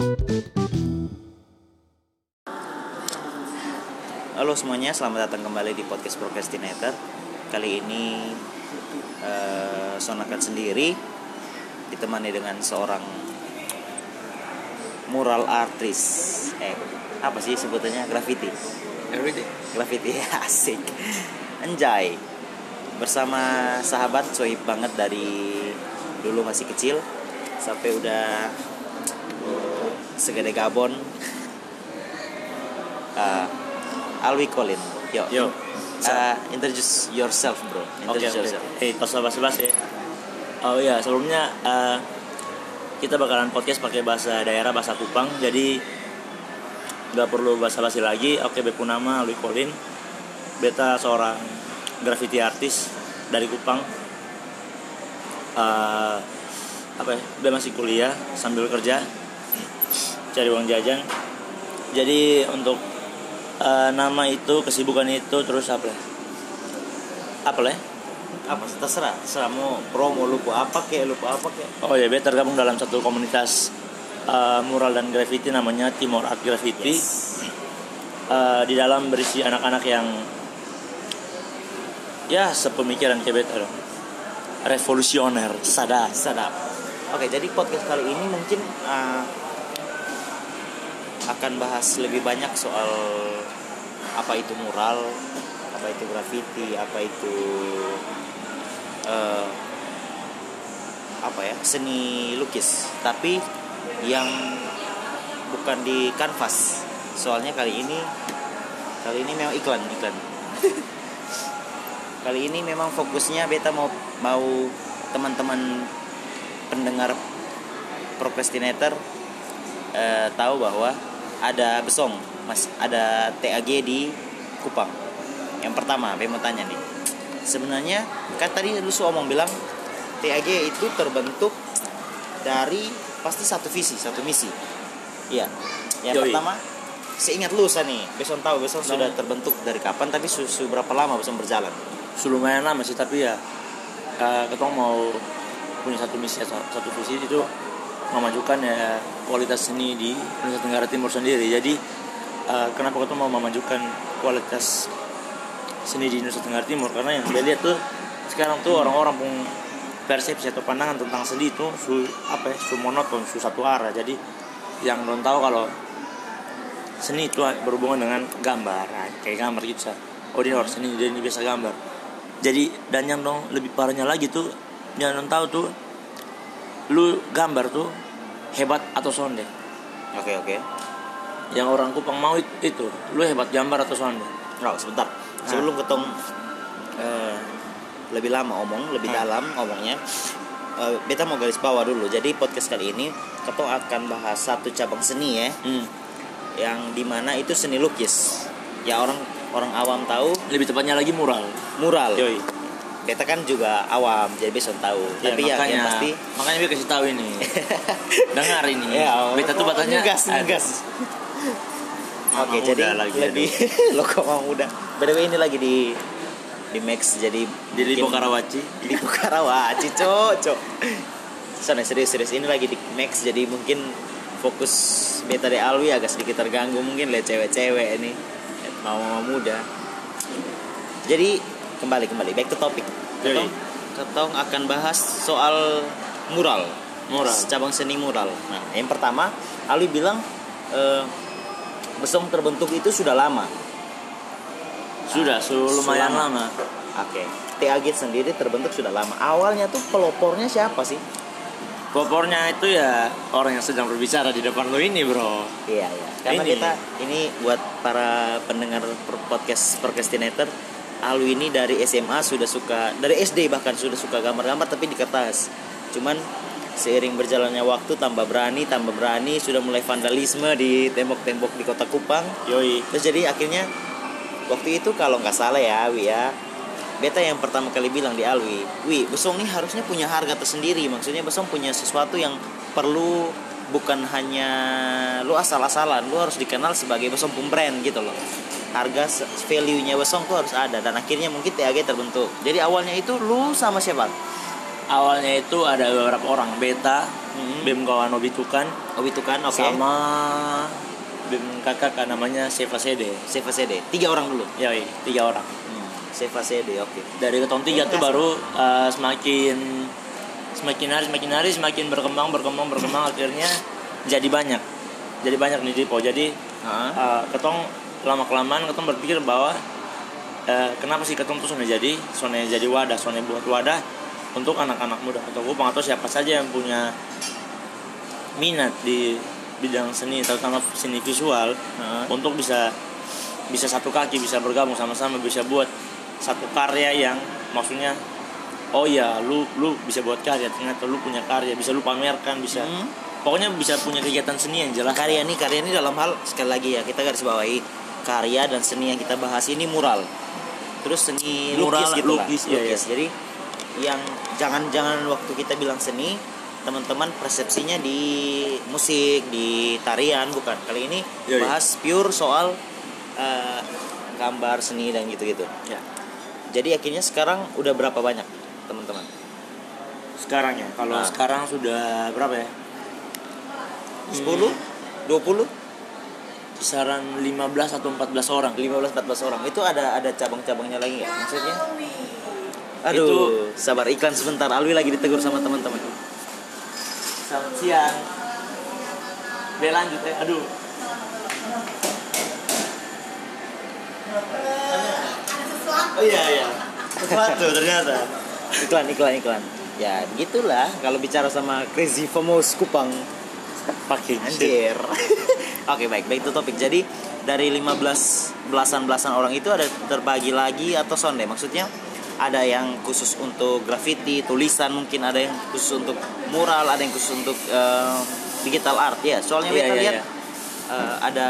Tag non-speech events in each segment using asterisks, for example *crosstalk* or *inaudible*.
Halo semuanya, selamat datang kembali di podcast Procrastinator. Kali ini uh, Sonakan sendiri ditemani dengan seorang mural artist. Eh, apa sih sebutannya? Graffiti. Everything. Graffiti *laughs* asik. Anjay. Bersama sahabat sohib banget dari dulu masih kecil sampai udah segede Gabon. Uh, Alwi Colin. Yo. Yo. Uh, introduce yourself, bro. Introduce oke. yourself. Hei, tos basi-basi ya. Oh iya, sebelumnya eh, kita bakalan podcast pakai bahasa daerah, bahasa Kupang. Jadi nggak perlu basa-basi lagi. Oke, bepu nama Alwi Colin. Beta seorang graffiti artis dari Kupang. Eh, apa ya? Dia masih kuliah sambil kerja cari uang jajan. Jadi untuk eh, nama itu, kesibukan itu terus apa? ya? Apa lah? ya? Apa terserah, terserah mau promo lupa apa kek, lupa apa kek. Oh ya, beta tergabung dalam satu komunitas uh, mural dan graffiti namanya Timor Art Graffiti. Uh, di dalam berisi anak-anak yang ya sepemikiran kayak beta dong. Revolusioner, sadar. Sadap. Oke, jadi podcast kali ini mungkin uh, akan bahas lebih banyak soal apa itu mural, apa itu graffiti, apa itu uh, apa ya seni lukis, tapi yang bukan di kanvas. Soalnya kali ini kali ini memang iklan iklan. *laughs* kali ini memang fokusnya beta mau mau teman-teman pendengar procrastinator eh, tahu bahwa ada besong mas. Ada TAG di Kupang. Yang pertama saya mau tanya nih. Sebenarnya kan tadi lu omong bilang TAG itu terbentuk dari pasti satu visi satu misi. Iya. Yang Yoi. pertama seingat lu Sa, nih besong tahu besong sudah terbentuk dari kapan tapi su, su berapa lama besong berjalan? Sudah lumayan lama sih, tapi ya uh, ketong mau punya satu misi satu visi itu memajukan ya kualitas seni di Nusa Tenggara Timur sendiri. Jadi uh, kenapa ketong mau memajukan kualitas seni di Nusa Tenggara Timur karena yang saya lihat tuh sekarang tuh orang-orang pun persepsi atau pandangan tentang seni itu su apa ya su monoton su satu arah jadi yang belum tahu kalau seni itu berhubungan dengan gambar nah, kayak gambar gitu Sa. oh dia harus seni dia ini biasa gambar jadi dan yang dong lebih parahnya lagi tuh yang dong tahu tuh lu gambar tuh hebat atau sonde oke oke yang orang Kupang mau it- itu lu hebat gambar atau sonde Oh, sebentar. Sebelum ketong eh, lebih lama omong, lebih Hmm. dalam omongnya, eh, beta mau garis bawah dulu. Jadi podcast kali ini ketong akan bahas satu cabang seni ya, hmm. yang di mana itu seni lukis. Ya orang orang awam tahu lebih tepatnya lagi mural mural. yoi Beta kan juga awam, jadi besok tahu. Ya, Tapi ya makanya, yang pasti makanya dia kasih tahu ini. *laughs* Dengar ini. Ya, beta tuh aduh, ngegas. mama Oke, jadi lagi, lebih *laughs* lo kok mau muda. Way ini lagi di di Max jadi di Lipo Karawaci. *laughs* Di Karawaci cok cok. Sana serius serius. Ini lagi di Max jadi mungkin fokus beta de Alwi agak sedikit terganggu mungkin lihat cewek-cewek ini. Mau mau muda. Jadi kembali kembali back to topic Yoi. ketong ketong akan bahas soal mural Mural. cabang seni mural nah yang pertama Alwi bilang eh, besong terbentuk itu sudah lama sudah su lumayan Selama- lama Oke, TAG sendiri terbentuk sudah lama. Awalnya tuh pelopornya siapa sih? Popornya itu ya orang yang sedang berbicara di depan lo ini bro Iya, iya. Karena Ini. kita ini buat para pendengar podcast procrastinator, Alwi ini dari SMA sudah suka, dari SD bahkan sudah suka gambar-gambar tapi di kertas. Cuman seiring berjalannya waktu tambah berani, tambah berani, sudah mulai vandalisme di tembok-tembok di kota Kupang. Yoi Terus jadi akhirnya waktu itu kalau nggak salah ya, Wi ya, beta yang pertama kali bilang di Alwi, Wi, Besong ini harusnya punya harga tersendiri. Maksudnya Besong punya sesuatu yang perlu bukan hanya lu asal-asalan, lu harus dikenal sebagai Besong pun brand gitu loh. Harga value-nya Besong tuh harus ada dan akhirnya mungkin TAG terbentuk. Jadi awalnya itu lu sama siapa? Awalnya itu ada beberapa orang Beta Hmm. BEM kawan Obitukan Oh itu kan, oke. sama BEM kakak kan namanya Seva Sede. Seva CD. Tiga orang dulu. Ya, iya, tiga orang. Hmm. Seva CD, oke. Dari ketong tiga tuh baru uh, semakin semakin hari semakin hari semakin berkembang berkembang berkembang akhirnya jadi banyak. Jadi banyak nih Dipo. Jadi Hah? uh, ketong lama kelamaan ketong berpikir bahwa uh, kenapa sih ketong tuh soalnya jadi soalnya jadi wadah soalnya buat wadah untuk anak-anak muda atau gue atau siapa saja yang punya minat di bidang seni terutama seni visual Hah? untuk bisa bisa satu kaki bisa bergabung sama-sama bisa buat satu karya yang maksudnya oh ya lu lu bisa buat karya ternyata lu punya karya bisa lu pamerkan bisa Hmm. pokoknya bisa punya kegiatan seni yang jelas Karya ini, karya ini dalam hal sekali lagi ya kita garis bawahi karya dan seni yang kita bahas ini mural. Terus seni Mural, lukis gitu lah. lukis, iya, iya. Jadi yang jangan-jangan waktu kita bilang seni teman-teman persepsinya di musik, di tarian bukan. Kali ini Iya, iya. bahas pure soal eh, gambar seni dan gitu-gitu. ya Jadi akhirnya sekarang udah berapa banyak teman-teman? sekarang ya kalau Ah. sekarang sudah berapa ya 10? 20? Kisaran 15 atau 14 orang 15 14 orang. Itu ada ada cabang-cabangnya lagi nggak? Maksudnya? Aduh, Itu- sabar iklan sebentar. Alwi lagi ditegur sama teman-teman. selamat siang Be lanjut ya aduh Oh iya iya. Sesuatu *laughs* ternyata. Iklan iklan iklan. Ya, gitulah kalau bicara sama Crazy Famous Kupang. pakai Anjir. *laughs* Oke, baik. Baik itu topik. Jadi dari 15 belasan-belasan orang itu ada terbagi lagi atau sonde? Maksudnya ada yang khusus untuk graffiti, tulisan, mungkin ada yang khusus untuk mural, ada yang khusus untuk eh, digital art ya. Soalnya Iya, kita iya, lihat iya. eh, ada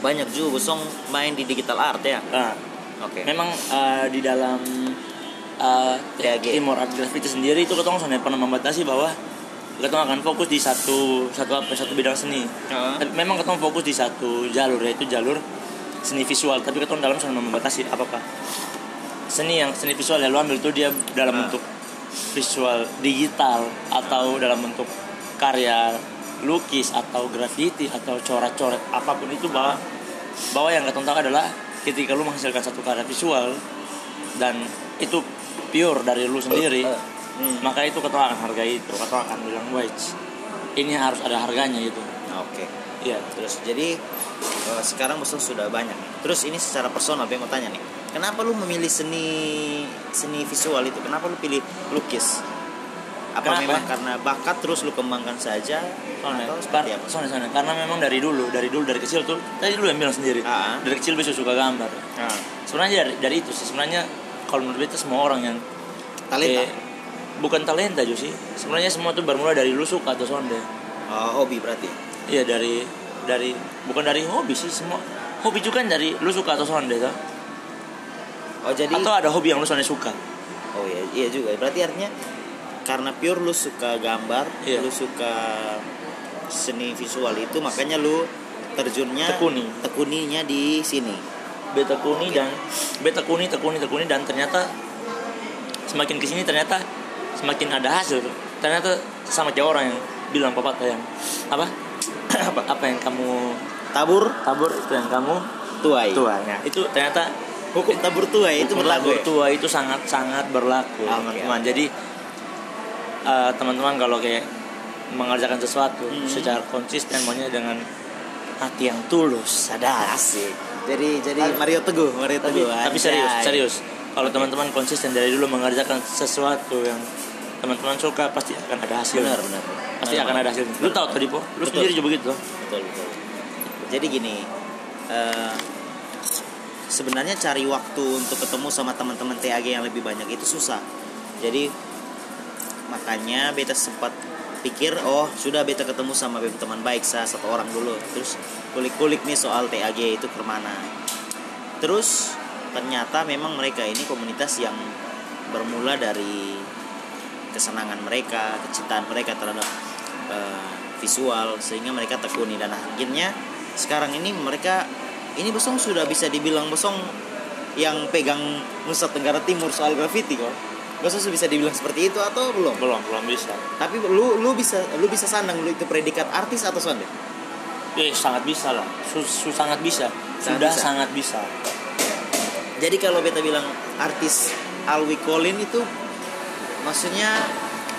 banyak juga bosong main di digital art ya. Nah, Oke. memang eh, di dalam TAG. Timor Art Graffiti sendiri itu ketong sebenarnya pernah membatasi bahwa ketong akan fokus di satu satu apa satu bidang seni. Tapi memang ketong fokus di satu jalur yaitu jalur seni visual. Tapi ketong dalam sana membatasi apa apa seni yang seni visual yang lu ambil itu dia dalam Ah. bentuk visual digital atau dalam bentuk karya lukis atau graffiti atau coret-coret apa pun itu bahwa bahwa yang tahu adalah ketika lu menghasilkan satu karya visual dan itu pure dari lu sendiri Hmm. maka itu ketong akan hargai itu ketong akan bilang wage ini harus ada harganya gitu Oke. iya Terus jadi eh, sekarang bosong sudah banyak. Terus ini secara personal, gue mau tanya nih. Kenapa lu memilih seni seni visual itu? Kenapa lu pilih lukis? Apa Kenapa? memang karena bakat terus lu kembangkan saja? soalnya Atau seperti apa? soalnya, soalnya karena memang dari dulu dari dulu dari kecil tuh tadi dulu yang bilang sendiri Ah. dari kecil bisa suka gambar Nah, sebenarnya dari, dari itu sih sebenarnya kalau menurut beta semua orang yang talenta. eh, bukan talenta juga sih sebenarnya semua tuh bermula dari lu suka atau sonde Oh, hobi berarti. iya dari dari bukan dari hobi sih semua hobi juga kan dari lu suka atau sonde tuh Oh, jadi atau ada hobi yang lu sonde suka Oh iya, iya juga. Berarti artinya karena pure lu suka gambar, Iya. lu suka seni visual itu makanya lu terjunnya Tekuni. tekuninya di sini. beta kuni dan beta kuni tekuni tekuni dan ternyata semakin ke sini ternyata semakin ada hasil ternyata sama kayak orang yang bilang pepatah yang apa *clears throat* apa apa yang kamu Tabur tabur itu yang kamu tuai. tuanya itu ternyata Hukum tabur tuai itu berlaku. tabur ya? tua itu sangat sangat berlaku teman-teman jadi eh, teman-teman kalau kayak mengerjakan sesuatu Hmm. secara konsisten maunya dengan hati yang tulus sadar Asik. Jadi jadi Mario Teguh, Mario tapi, Teguh. tapi anjay. serius serius kalau teman-teman konsisten dari dulu mengerjakan sesuatu yang teman-teman suka pasti akan ada hasil Benar, benar. pasti Benar, akan ada hasil lu tahu tadi po lu Betul. sendiri juga begitu Betul, betul. Jadi gini, eh, sebenarnya cari waktu untuk ketemu sama teman-teman TAG yang lebih banyak itu susah. Jadi makanya beta sempat pikir oh sudah beta ketemu sama beta teman baik saya satu orang dulu terus kulik-kulik nih soal TAG itu ke mana terus ternyata memang mereka ini komunitas yang bermula dari kesenangan mereka kecintaan mereka terhadap eh, visual sehingga mereka tekuni dan akhirnya sekarang ini mereka ini Bosong sudah bisa dibilang Bosong yang pegang Nusa Tenggara Timur soal graffiti kok Bosong sudah bisa dibilang seperti itu atau belum? belum belum bisa Tapi lu lu bisa lu bisa sandang lu itu predikat artis atau sonde? eh sangat bisa lah su, su- sangat bisa Sangat sudah bisa. sangat bisa Jadi kalau beta bilang artis Alwi Colin itu maksudnya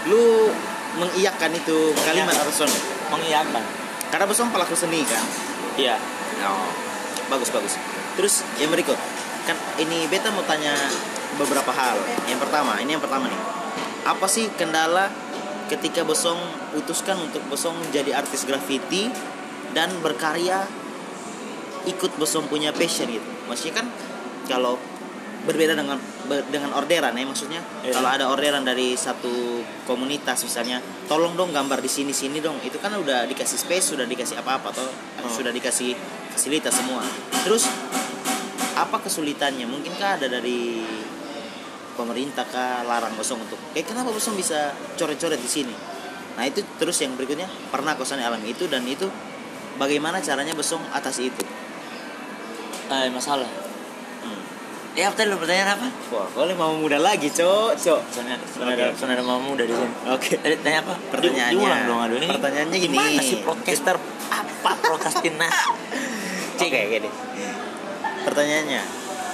lu mengiyakan itu kalimat Iya. atau sonde? mengiyakan Karena Bosong pelaku seni kan. iya Oh, bagus bagus. Terus yang berikut, kan ini beta mau tanya beberapa hal. Yang pertama, ini yang pertama nih. Apa sih kendala ketika Bosong putuskan untuk Bosong menjadi artis graffiti dan berkarya ikut Bosong punya passion gitu? Maksudnya kan kalau berbeda dengan dengan orderan ya maksudnya Iya. kalau ada orderan dari satu komunitas misalnya tolong dong gambar di sini sini dong itu kan udah dikasih space sudah dikasih apa apa atau Oh. sudah dikasih fasilitas semua terus apa kesulitannya mungkinkah ada dari pemerintah kah larang bosong untuk kayak kenapa bosong bisa coret-coret di sini nah itu terus yang berikutnya pernah kosan alami itu dan itu bagaimana caranya bosong atasi itu eh masalah hmm. Ya tadi lu pertanyaan apa wah boleh mau muda lagi cok cok soalnya ada soalnya ada mamu dari sini oke tadi tanya apa Pertanyaannya. Di- diulang dong aduh ini Pertanyaannya gini. gimana sih podcaster apa prokrastinasi *laughs* Oke, gini. Pertanyaannya,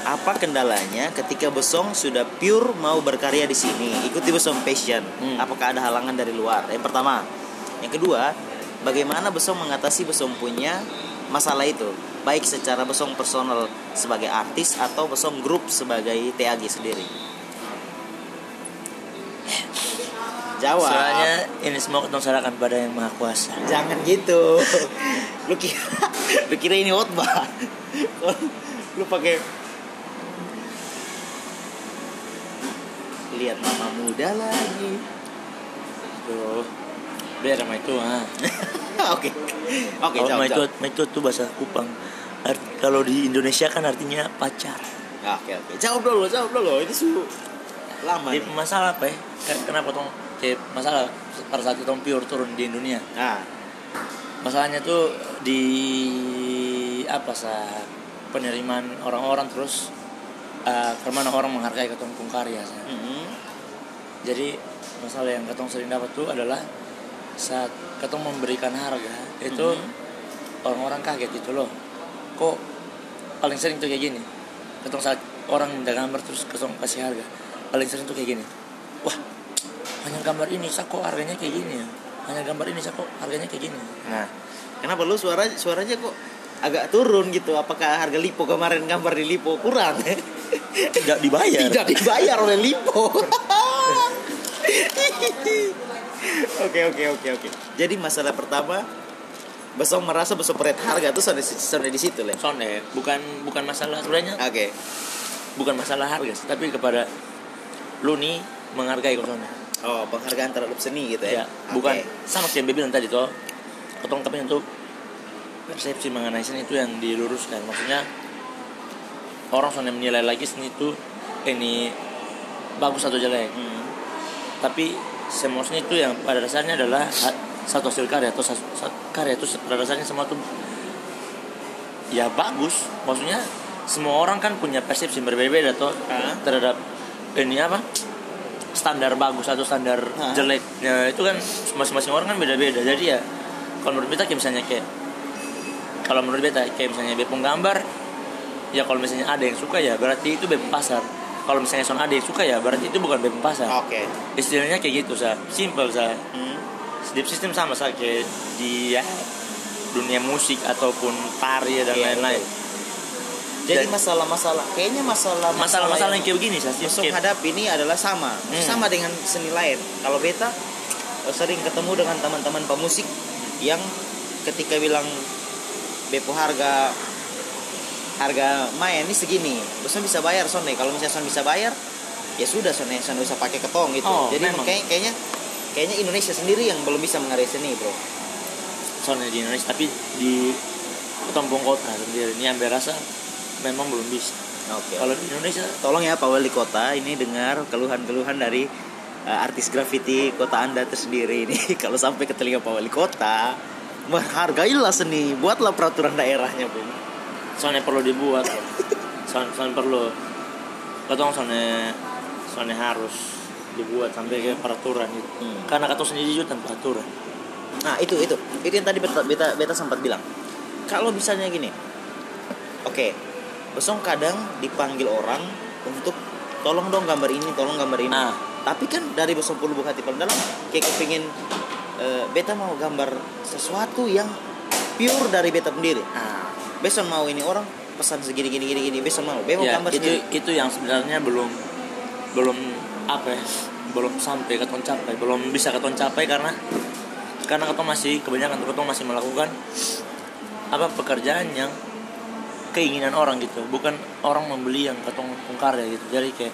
apa kendalanya ketika Besong sudah pure mau berkarya di sini, ikuti Besong passion? Hmm. Apakah ada halangan dari luar? Yang pertama, yang kedua, bagaimana Besong mengatasi Besong punya masalah itu, baik secara Besong personal sebagai artis atau Besong grup sebagai TAG sendiri? Jawab. soalnya ini semua ketong serahkan pada yang maha kuasa Jangan gitu. *laughs* lu kira lu kira ini khotbah. *laughs* lu pakai lihat mama muda lagi. tuh biar sama itu ah *laughs* *laughs* Oke. Oke, kalau jawab. maitut tuh bahasa Kupang Art- kalau di Indonesia kan artinya pacar Oke, oke. Jawab dulu, jawab dulu. Itu su lama nih. masalah apa ya Ken- kenapa tong kayak masalah pada saat itu pure turun di dunia Nah, masalahnya tuh di apa sa penerimaan orang-orang terus eh, ke mana orang menghargai ketong karya mm, jadi masalah yang ketong sering dapat tuh adalah saat ketong memberikan harga itu Mhm. orang-orang kaget gitu loh kok paling sering tuh kayak gini ketong saat orang minta gambar terus ketong kasih harga paling sering tuh kayak gini wah hanya gambar ini sa kok harganya kayak gini ya hanya gambar ini sa kok harganya kayak gini nah, kenapa lu suara suaranya kok agak turun gitu? Apakah harga lipo kemarin gambar di lipo kurang? tidak dibayar Tidak dibayar oleh lipo. *laughs* Oke oke oke oke. Jadi masalah pertama Besok merasa besok peret harga tuh sampai sampai di situ lah. Soalnya bukan bukan masalah sebenarnya Oke. bukan masalah harga sih, tapi kepada lu nih menghargai kok soalnya. Oh penghargaan terhadap seni gitu Ya, ya? bukan Oke. sama kayak Baby bilang tadi toh. Ketong tapi untuk persepsi mengenai seni itu yang diluruskan. Maksudnya orang soalnya menilai lagi seni itu ini bagus atau jelek. Hmm. Tapi seni itu yang pada dasarnya adalah satu hasil karya atau satu, satu karya itu pada dasarnya semua tuh ya bagus. Maksudnya semua orang kan punya persepsi berbeda-beda toh Ah. terhadap ini apa standar bagus atau standar Ah. jelek ya itu kan masing-masing orang kan beda-beda jadi ya kalau menurut beta kayak misalnya kayak kalau menurut beta kayak misalnya bepung gambar ya kalau misalnya ada yang suka ya berarti itu bepung pasar kalau misalnya son yang suka ya berarti itu bukan bepung pasar Oke. istilahnya kayak gitu sa simple sa Hmm. Sleep system sama sa kayak di ya, dunia musik ataupun tari dan Iya, lain-lain Jadi Dan- masalah-masalah kayaknya masalah masalah-masalah yang kayak begini sa Besok kayak- hadap ini adalah sama, Hmm. sama dengan seni lain. Kalau beta eh, sering ketemu dengan teman-teman pemusik yang ketika bilang bepo harga harga main ini segini, Besok bisa bayar Son deh. Kalau misalnya Son bisa bayar, ya sudah Son ya, Son bisa pakai ketong gitu. Oh, Jadi memang. kayak- kayaknya kayaknya Indonesia sendiri yang belum bisa menghargai seni, Bro. soalnya di Indonesia tapi di Tompong kota sendiri ini yang berasa memang belum bisa Oke. kalau di Indonesia Tolong ya Pak Wali Kota ini dengar keluhan-keluhan dari uh, artis graffiti kota Anda tersendiri ini. *laughs* Kalau sampai ke telinga Pak Wali Kota, menghargailah seni, buatlah peraturan daerahnya, Bung. Soalnya perlu dibuat soalnya, soalnya perlu ketong soalnya soalnya harus dibuat sampai kayak peraturan gitu Hmm. karena kata sendiri juga tanpa aturan Nah itu itu itu yang tadi beta beta, beta sempat bilang. Kalau misalnya gini, oke, besok kadang dipanggil orang untuk tolong dong gambar ini, tolong gambar ini. Ah. Tapi kan dari besok lubuk hati paling dalam, kayak kepingin eh, beta mau gambar sesuatu yang pure dari beta sendiri. nah Besok mau ini orang pesan segini gini gini gini, besok mau, mau ya gambar itu itu yang sebenarnya belum belum apa ya belum sampai ke capai. Belum bisa ke capai karena karena ketong masih kebanyakan tuh ketong masih melakukan apa pekerjaan yang keinginan orang gitu. Bukan orang membeli yang pung karya gitu. Jadi kayak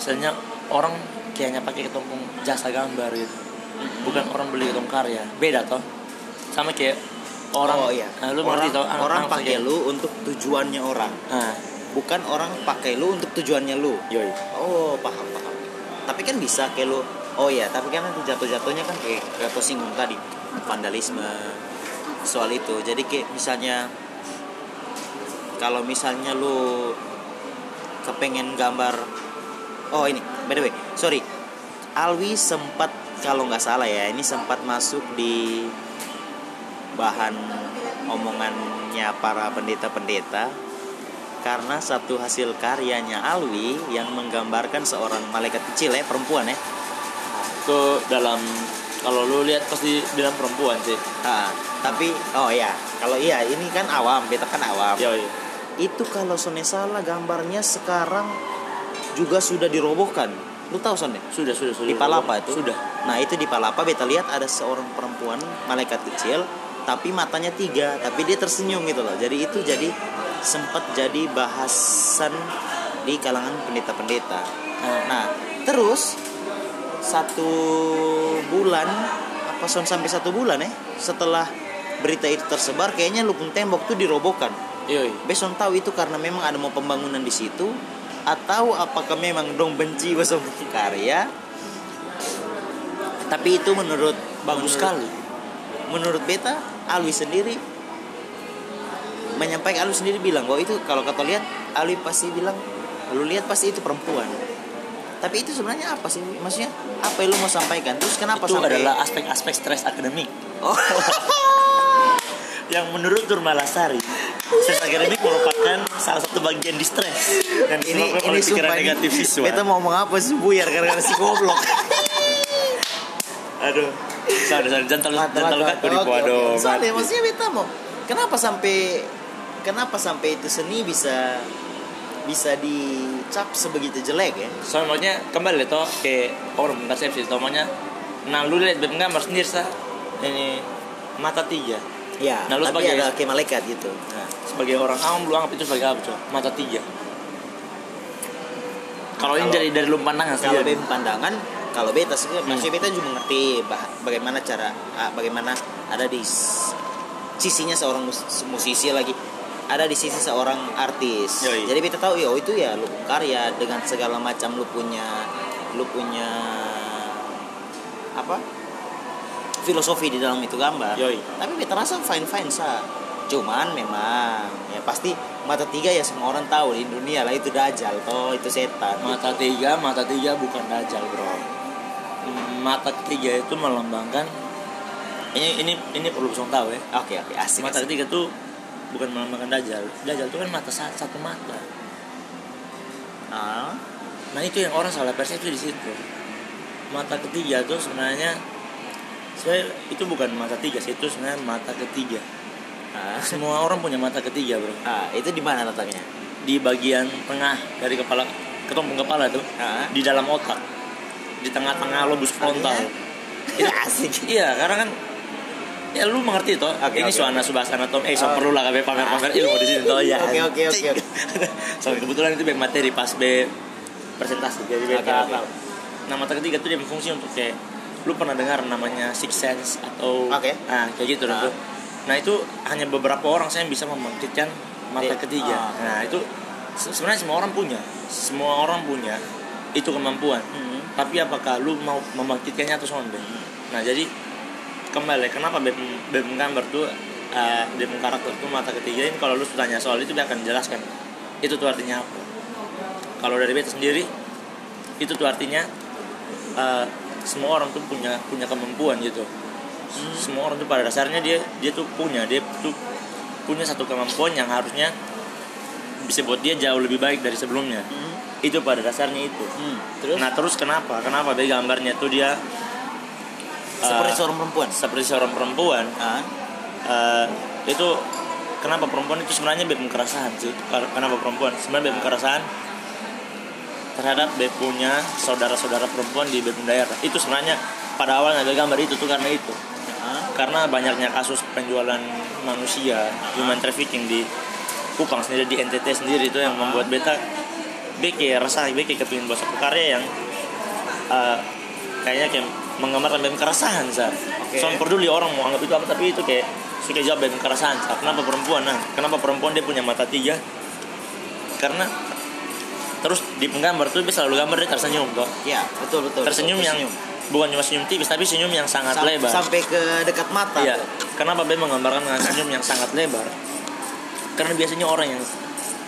misalnya orang kayaknya pakai ketong pung jasa gambar gitu. Bukan orang beli ketong karya beda toh. Sama kayak orang oh iya. nah, lu orang, mengerti toh orang pakai lu untuk tujuannya orang, nah bukan orang pakai lu untuk tujuannya lu. yoi Oh paham paham. Tapi kan bisa kayak lu. Oh ya, tapi kan nanti jatuh-jatuhnya kan kayak kau singgung tadi vandalisme soal itu. Jadi kayak misalnya kalau misalnya lu kepengen gambar oh ini by the way sorry Alwi sempat kalau nggak salah ya ini sempat masuk di bahan omongannya para pendeta-pendeta karena satu hasil karyanya Alwi yang menggambarkan seorang malaikat kecil ya perempuan ya itu dalam kalau lu lihat pasti bilang perempuan sih. Ah, tapi oh ya kalau iya ini kan awam beta kan awam. Yoi itu kalau Sone salah gambarnya sekarang juga sudah dirobohkan. Lu tahu Sone sudah sudah sudah. Di Palapa itu. Sudah. Nah itu di Palapa beta lihat ada seorang perempuan malaikat kecil tapi matanya tiga tapi dia tersenyum gitu loh. Jadi itu jadi sempat jadi bahasan di kalangan pendeta-pendeta. Nah, Nah, terus satu bulan apa sampai satu bulan ya setelah berita itu tersebar kayaknya lubung tembok tuh dirobohkan. yoi. Beson tahu itu karena memang ada mau pembangunan di situ atau apakah memang dong benci beson karya? Tapi itu menurut bagus menurut- sekali. Menurut beta Alwi sendiri menyampaikan Alwi sendiri bilang bahwa itu kalau kata lihat Alwi pasti bilang lu lihat pasti itu perempuan. Tapi itu sebenarnya apa sih? Maksudnya apa yang lu mau sampaikan? Terus kenapa itu sampai adalah aspek-aspek stres akademik. Oh. *laughs* Yang menurut Durmalasari stres akademik merupakan salah satu bagian di stres. Dan ini ini pikiran negatif visual beta mau ngomong apa sih? Buyar karena si goblok. *laughs* Aduh sorry sorry jangan terlalu jangan terlalu oke. dong Soalnya maksudnya beta mau kenapa sampai kenapa sampai itu seni bisa bisa dicap sebegitu jelek ya? Soalnya maksudnya kembali toh ke orang persepsi toh maksudnya nah lu lihat beb gambar sendiri sa ini mata tiga. Ya Nah, lu tapi sebagai- ada kayak malaikat gitu. Nah, sebagai orang awam lu anggap itu sebagai apa coba mata tiga. Kalau ini dari dari lu pandangan kalau bem pandangan kalau beta sih Hmm. maksudnya beta juga mengerti bagaimana cara ah, bagaimana ada di sisinya seorang mus- musisi lagi ada di sisi seorang artis Yoi. jadi beta tahu ya itu ya lu karya dengan segala macam lu punya lu punya apa filosofi di dalam itu gambar Yoi. tapi beta rasa fine fine sa cuman memang ya pasti mata tiga ya semua orang tahu di dunia lah itu dajal toh itu setan mata tiga mata tiga bukan dajal bro mata ketiga itu melambangkan ini ini ini perlu langsung tahu ya. Oke oke asik. mata asik. ketiga tuh bukan melambangkan dajal dajal itu kan mata satu, satu mata. Ah, nah itu yang orang salah persepsi di situ. Mata ketiga tuh sebenarnya saya itu bukan mata tiga sih itu sebenarnya mata ketiga. Ah, semua orang punya mata ketiga bro. Ah, itu di mana letaknya? di bagian tengah dari kepala ketumpung kepala tuh. Ah, di dalam otak di tengah-tengah lobus frontal itu *laughs* asik. iya karena kan ya lu mengerti toh Oke, ini oke, suana oke. subasa anatom eh so Oh. perlu lah kabe pamer-pamer ilmu di sini toh ya Oke, oke, oke, *laughs* oke. so kebetulan itu be materi pas be presentasi jadi tahu. oke. nah mata ketiga itu dia berfungsi untuk kayak lu pernah dengar namanya six sense atau Oke. nah kayak gitu Ah. tuh nah itu hanya beberapa orang saya yang bisa membangkitkan mata Di- ketiga ah. nah itu se- sebenarnya semua orang punya semua orang punya itu kemampuan Hmm. Tapi apakah lu mau membangkitkannya atau sonde nah jadi kembali kenapa bem bem gambar tuh uh, bem karakter tuh mata ketiga ini kalau lu tanya soal itu dia akan jelaskan. Itu tuh artinya apa? Kalau dari beta sendiri itu tuh artinya uh, semua orang tuh punya punya kemampuan gitu. Semua orang tuh pada dasarnya dia dia tuh punya dia tuh punya satu kemampuan yang harusnya bisa buat dia jauh lebih baik dari sebelumnya. Hmm. Itu pada dasarnya itu Hmm. Terus nah terus kenapa kenapa dari gambarnya tuh dia seperti uh, seorang perempuan. seperti seorang perempuan Ah. uh, itu kenapa perempuan itu sebenarnya beb kekerasan sih kenapa perempuan sebenarnya beb kekerasan terhadap beb punya saudara-saudara perempuan di beb daerah itu sebenarnya pada awalnya ada gambar itu tuh karena itu Ah. karena banyaknya kasus penjualan manusia human trafficking di Kupang sendiri di NTT sendiri itu yang membuat beta beke rasa beke kepingin buat satu karya yang uh, kayaknya kayak menggambarkan bem kekerasan sa. Oke. So peduli orang mau anggap itu apa tapi itu kayak suka jawab bem kekerasan sa. Kenapa perempuan? Nah, kenapa perempuan dia punya mata tiga? Karena terus di penggambar tuh dia selalu gambar dia tersenyum toh. Ya, betul betul. Tersenyum betul, yang bukan cuma senyum tipis tapi senyum yang sangat Sam- lebar. sampai ke dekat mata. Iya. Kenapa Ben menggambarkan dengan senyum yang sangat lebar? Karena biasanya orang yang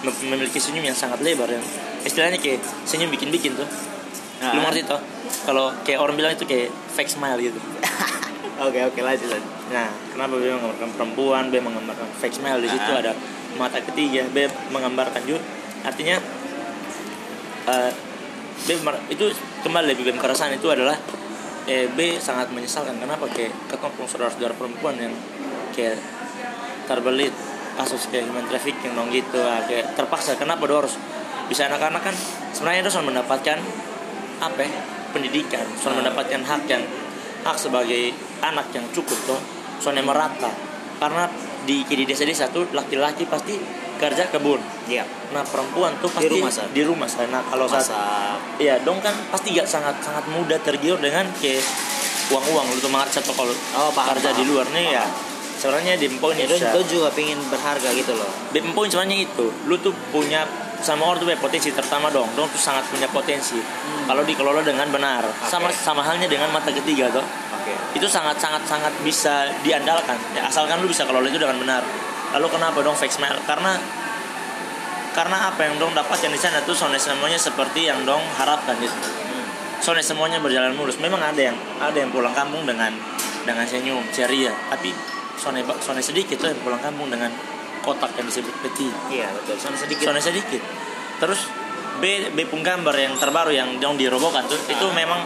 mem- memiliki senyum yang sangat lebar yang istilahnya kayak senyum bikin-bikin tuh. Ah. Lu ngerti toh? Kalau kayak orang bilang itu kayak fake smile gitu. *laughs* Oke oke lanjut lanjut. Nah, kenapa B menggambarkan perempuan, B menggambarkan fake smile di situ Ah. ada mata ketiga, B menggambarkan juga artinya eh, B itu kembali lebih B kekerasan itu adalah eh, B sangat menyesalkan kenapa kayak ketemu saudara-saudara perempuan yang kayak terbelit kasus kayak human trafficking dong gitu ah, kayak terpaksa kenapa dia harus bisa anak-anak kan sebenarnya dia sudah mendapatkan apa ya, pendidikan sudah Ah. mendapatkan hak yang hak sebagai anak yang cukup tuh soalnya merata karena di di desa-desa tuh laki-laki pasti kerja kebun Iya. nah perempuan tuh Di pasti rumah, Sar. di rumah Sar. nah kalau saat Masak. Iya, dong kan pasti gak sangat sangat mudah tergiur dengan kayak uang-uang lu tuh mengerti atau kalau Oh, paham, kerja di paham. luar nih ya. Sebenarnya di Ya, itu juga pengen berharga gitu loh. di poin sebenarnya itu, lu tuh punya sama orang tuh punya potensi terutama dong, dong tuh sangat punya potensi. Kalau dikelola dengan benar, sama sama halnya dengan mata ketiga tuh. Oke. Itu sangat sangat sangat bisa diandalkan. Ya, asalkan lu bisa kelola itu dengan benar. Lalu kenapa dong fake smile? Karena karena apa yang dong dapatkan di sana tuh soalnya semuanya seperti yang dong harapkan gitu Hmm. soalnya semuanya berjalan mulus memang ada yang ada yang pulang kampung dengan dengan senyum ceria tapi soalnya soalnya sedikit tuh yang pulang kampung dengan kotak yang disebut peti Iya betul. Soalnya sedikit. soalnya sedikit terus B B pun gambar yang terbaru yang dong dirobohkan tuh itu Ah. memang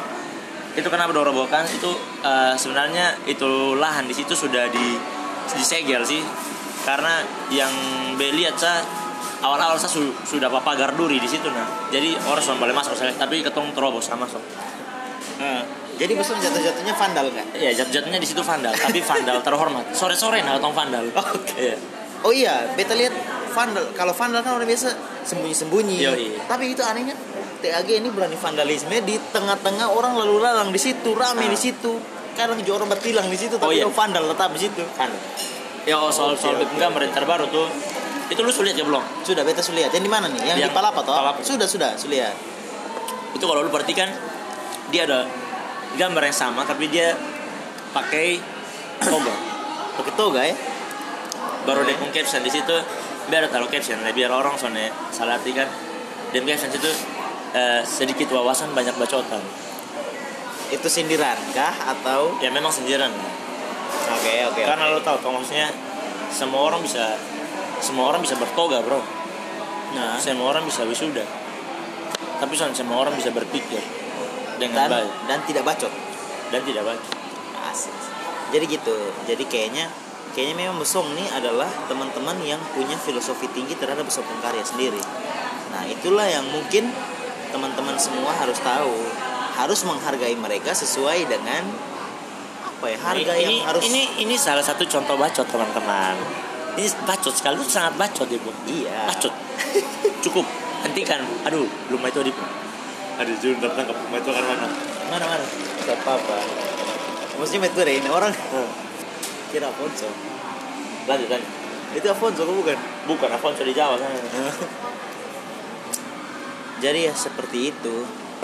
itu kenapa dong robohkan itu eh, sebenarnya itu lahan di situ sudah di disegel sih karena yang B lihat saya awal-awal saya su- sudah pagar duri di situ nah jadi orang sudah boleh masuk saya tapi ketong terobos sama masuk Ah. Jadi besok jatuh-jatuhnya vandal kan? Iya, jatuh-jatuhnya di situ vandal, tapi vandal *laughs* terhormat. Sore-sore nah ketong vandal. Oke. Iya. Oh iya, beta lihat vandal. Kalau vandal kan orang biasa sembunyi-sembunyi. Yoi. Tapi itu anehnya TAG ini berani vandalisme di tengah-tengah orang lalu lalang di situ, rame Ah. di situ. Kadang juga orang bertilang di situ, Oh, tapi iya. orang vandal tetap di situ. Kan. Ya oh, soal soal okay, gambar yang terbaru tuh. Itu lu sulit ya belum? Sudah beta sudah lihat. Yang di mana nih? Yang, Yang di Palapa toh? Palapa. Sudah, sudah, sudah lihat. Itu kalau lu perhatikan dia ada gambar yang sama tapi dia pakai toga. Pakai toga ya. Baru dia pun caption di situ biar taruh caption lah biar orang soalnya salah arti kan. Dan caption situ eh, sedikit wawasan banyak bacotan. Itu sindiran kah atau Ya memang sendirian. Oke, oke. Karena lo tahu kalau maksudnya semua orang bisa semua orang bisa bertoga, Bro. nah, semua orang bisa wisuda tapi soalnya semua orang bisa berpikir dengan dan baik dan tidak bacot. dan tidak baik Asik. Jadi gitu. Jadi kayaknya kayaknya memang Besong nih adalah teman-teman yang punya filosofi tinggi terhadap Besong karya sendiri. Nah, itulah yang mungkin teman-teman semua harus tahu. Harus menghargai mereka sesuai dengan apa ya? Harga ini, yang harus ini ini salah satu contoh bacot teman-teman ini bacot sekali itu sangat bacot ibu iya. bacot *laughs* cukup hentikan aduh belum itu di aduh jujur datang ke rumah itu kan mana mana mana Tidak apa-apa. Maksudnya itu ini orang kira Afonso. lanjut lanjut Itu Afonso kok bukan? bukan Afonso di Jawa sana *laughs* Jadi ya seperti itu.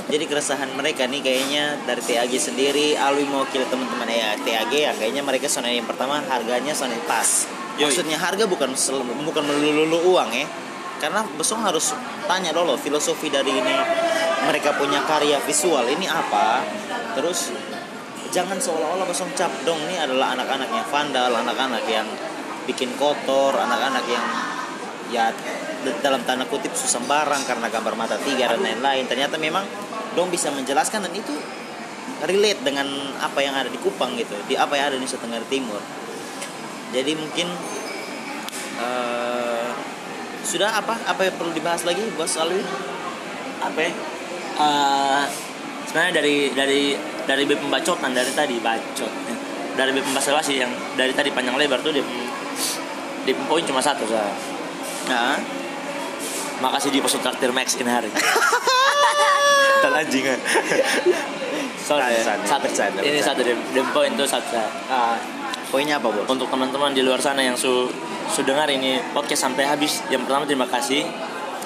Jadi keresahan mereka nih kayaknya dari TAG sendiri, Alwi mewakili teman-teman ya TAG ya kayaknya mereka soalnya yang pertama harganya soalnya pas. Yoi. Maksudnya harga bukan bukan melulu uang ya. Karena Besong harus tanya dulu filosofi dari ini mereka punya karya visual ini apa terus jangan seolah-olah basong cap dong. Ini adalah anak-anak yang vandal anak-anak yang bikin kotor anak-anak yang ya dalam tanda kutip susah barang karena gambar mata tiga dan lain-lain. Ternyata memang dong bisa menjelaskan dan itu relate dengan apa yang ada di Kupang gitu di apa yang ada di Nusa Tenggara Timur. Jadi mungkin eh, sudah apa? Apa yang perlu dibahas lagi bos Alwi? Apa ya? Eh, sebenarnya dari dari dari bib pembacotan dari tadi bacot. Dari bib pembahasan basi yang dari tadi panjang lebar tuh dia di poin cuma satu saya nah makasih di pos traktir Max in hari. *laughs* Anjing ya. Sorry, Bercanda, satu, bercanda, ini satu dem, dem poin itu satu saya. ah, poinnya apa bos? Untuk teman-teman di luar sana yang su, su dengar ini podcast sampai habis, yang pertama terima kasih.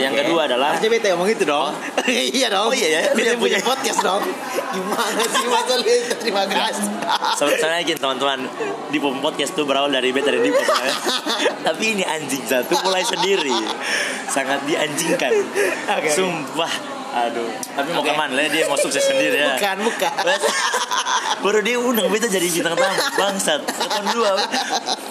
Yang Oke. kedua adalah Harusnya beta ngomong itu dong. *laughs* iya dong. Oh, iya ya? Beta punya podcast dong. Gimana sih masa itu? Terima kasih. Sebenarnya gini teman-teman di podcast tuh berawal dari beta dan Dipo ya. *laughs* Tapi ini anjing satu mulai sendiri Sangat dianjingkan Oke. Sumpah Aduh. Tapi mau Oke. ke mana? Lah dia mau sukses sendiri ya. Bukan, bukan. Baru dia undang beta jadi bintang tamu. Bangsat. Telepon dua.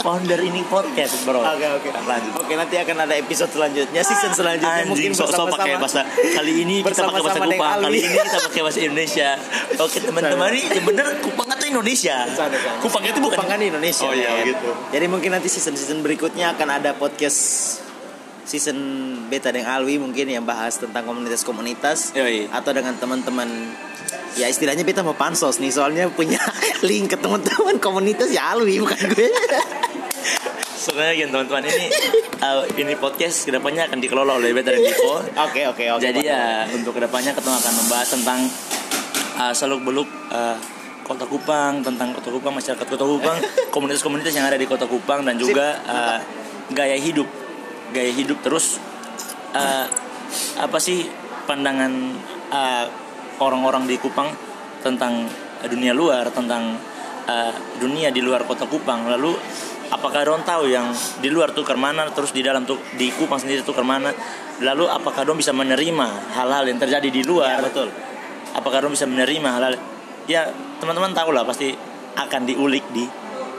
Founder ini podcast bro. Oke, oke. Lanjut Oke, nanti akan ada episode selanjutnya, season selanjutnya. Mungkin Anjing sok-sok pakai bahasa Kali ini kita pakai bahasa Kupang. Kali ini kita pakai bahasa Indonesia. Oke teman-teman ini bener Kupang atau Indonesia. Kupang itu bukan? Kupang kan Indonesia. Oh iya gitu. Jadi mungkin nanti season-season berikutnya akan ada podcast season beta dengan Alwi mungkin yang bahas tentang komunitas-komunitas Yoi. atau dengan teman-teman ya istilahnya beta mau pansos nih soalnya punya *laughs* link ke teman-teman komunitas ya Alwi bukan gue. *laughs* Sebenarnya gini teman-teman ini uh, ini podcast ke depannya akan dikelola oleh Beta dan Dipo. *laughs* Oke oke oke. Jadi ya untuk ke depannya kita akan membahas tentang uh, seluk beluk uh, kota Kupang, tentang kota Kupang, masyarakat kota Kupang, komunitas-komunitas yang ada di kota Kupang dan juga uh, gaya hidup, gaya hidup terus uh, apa sih pandangan uh, orang-orang di Kupang tentang dunia luar, tentang uh, dunia di luar kota Kupang. Lalu apakah Don tahu yang di luar tuh ke mana, terus di dalam tuh di Kupang sendiri tuh ke mana? Lalu apakah Don bisa menerima hal-hal yang terjadi di luar? Ya, betul. Apakah Don bisa menerima hal-hal? Ya teman-teman tahu lah pasti akan diulik di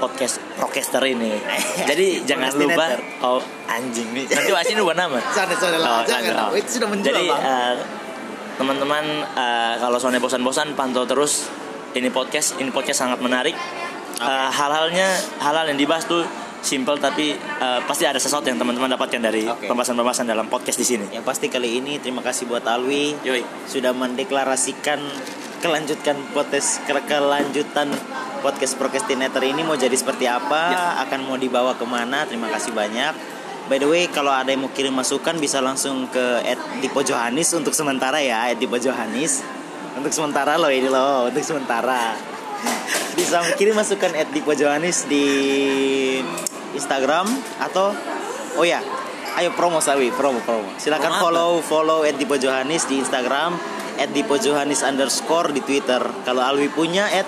podcast Procaster ini. *laughs* Jadi jangan lupa oh anjing nih. Nanti wasin ubah nama. *laughs* Sana sana lah, Oh, jangan lah. Itu sudah menjual Jadi eh, teman-teman eh, kalau soalnya bosan-bosan pantau terus ini podcast. Ini podcast sangat menarik. Eh, hal-halnya hal-hal yang dibahas tuh simple tapi eh, pasti ada sesuatu yang teman-teman dapatkan dari Oke. pembahasan-pembahasan dalam podcast di sini. Yang pasti kali ini terima kasih buat Alwi Yoi. sudah mendeklarasikan kelanjutkan podcast kelanjutan podcast procrastinator ini mau jadi seperti apa Ya. akan mau dibawa ke mana terima kasih banyak by the way kalau ada yang mau kirim masukan bisa langsung ke Dipo Johanis untuk sementara ya Dipo Johanis untuk sementara loh ini loh untuk sementara bisa kirim masukan Dipo Johanis di Instagram atau oh ya ayo promo Sawi promo promo. Silakan Promo apa? follow follow at Dipo Johanis di Instagram at Dipo Johanis underscore di Twitter. Kalau Alwi punya at?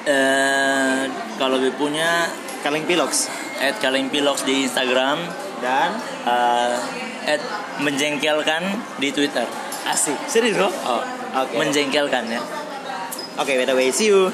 Eh, kalau gue punya Kaleng Pilox. at Kaleng Pilox di Instagram, dan? Eh, at menjengkelkan di Twitter. asik. Serius bro Oh, Oke. menjengkelkan ya. oke by the way see you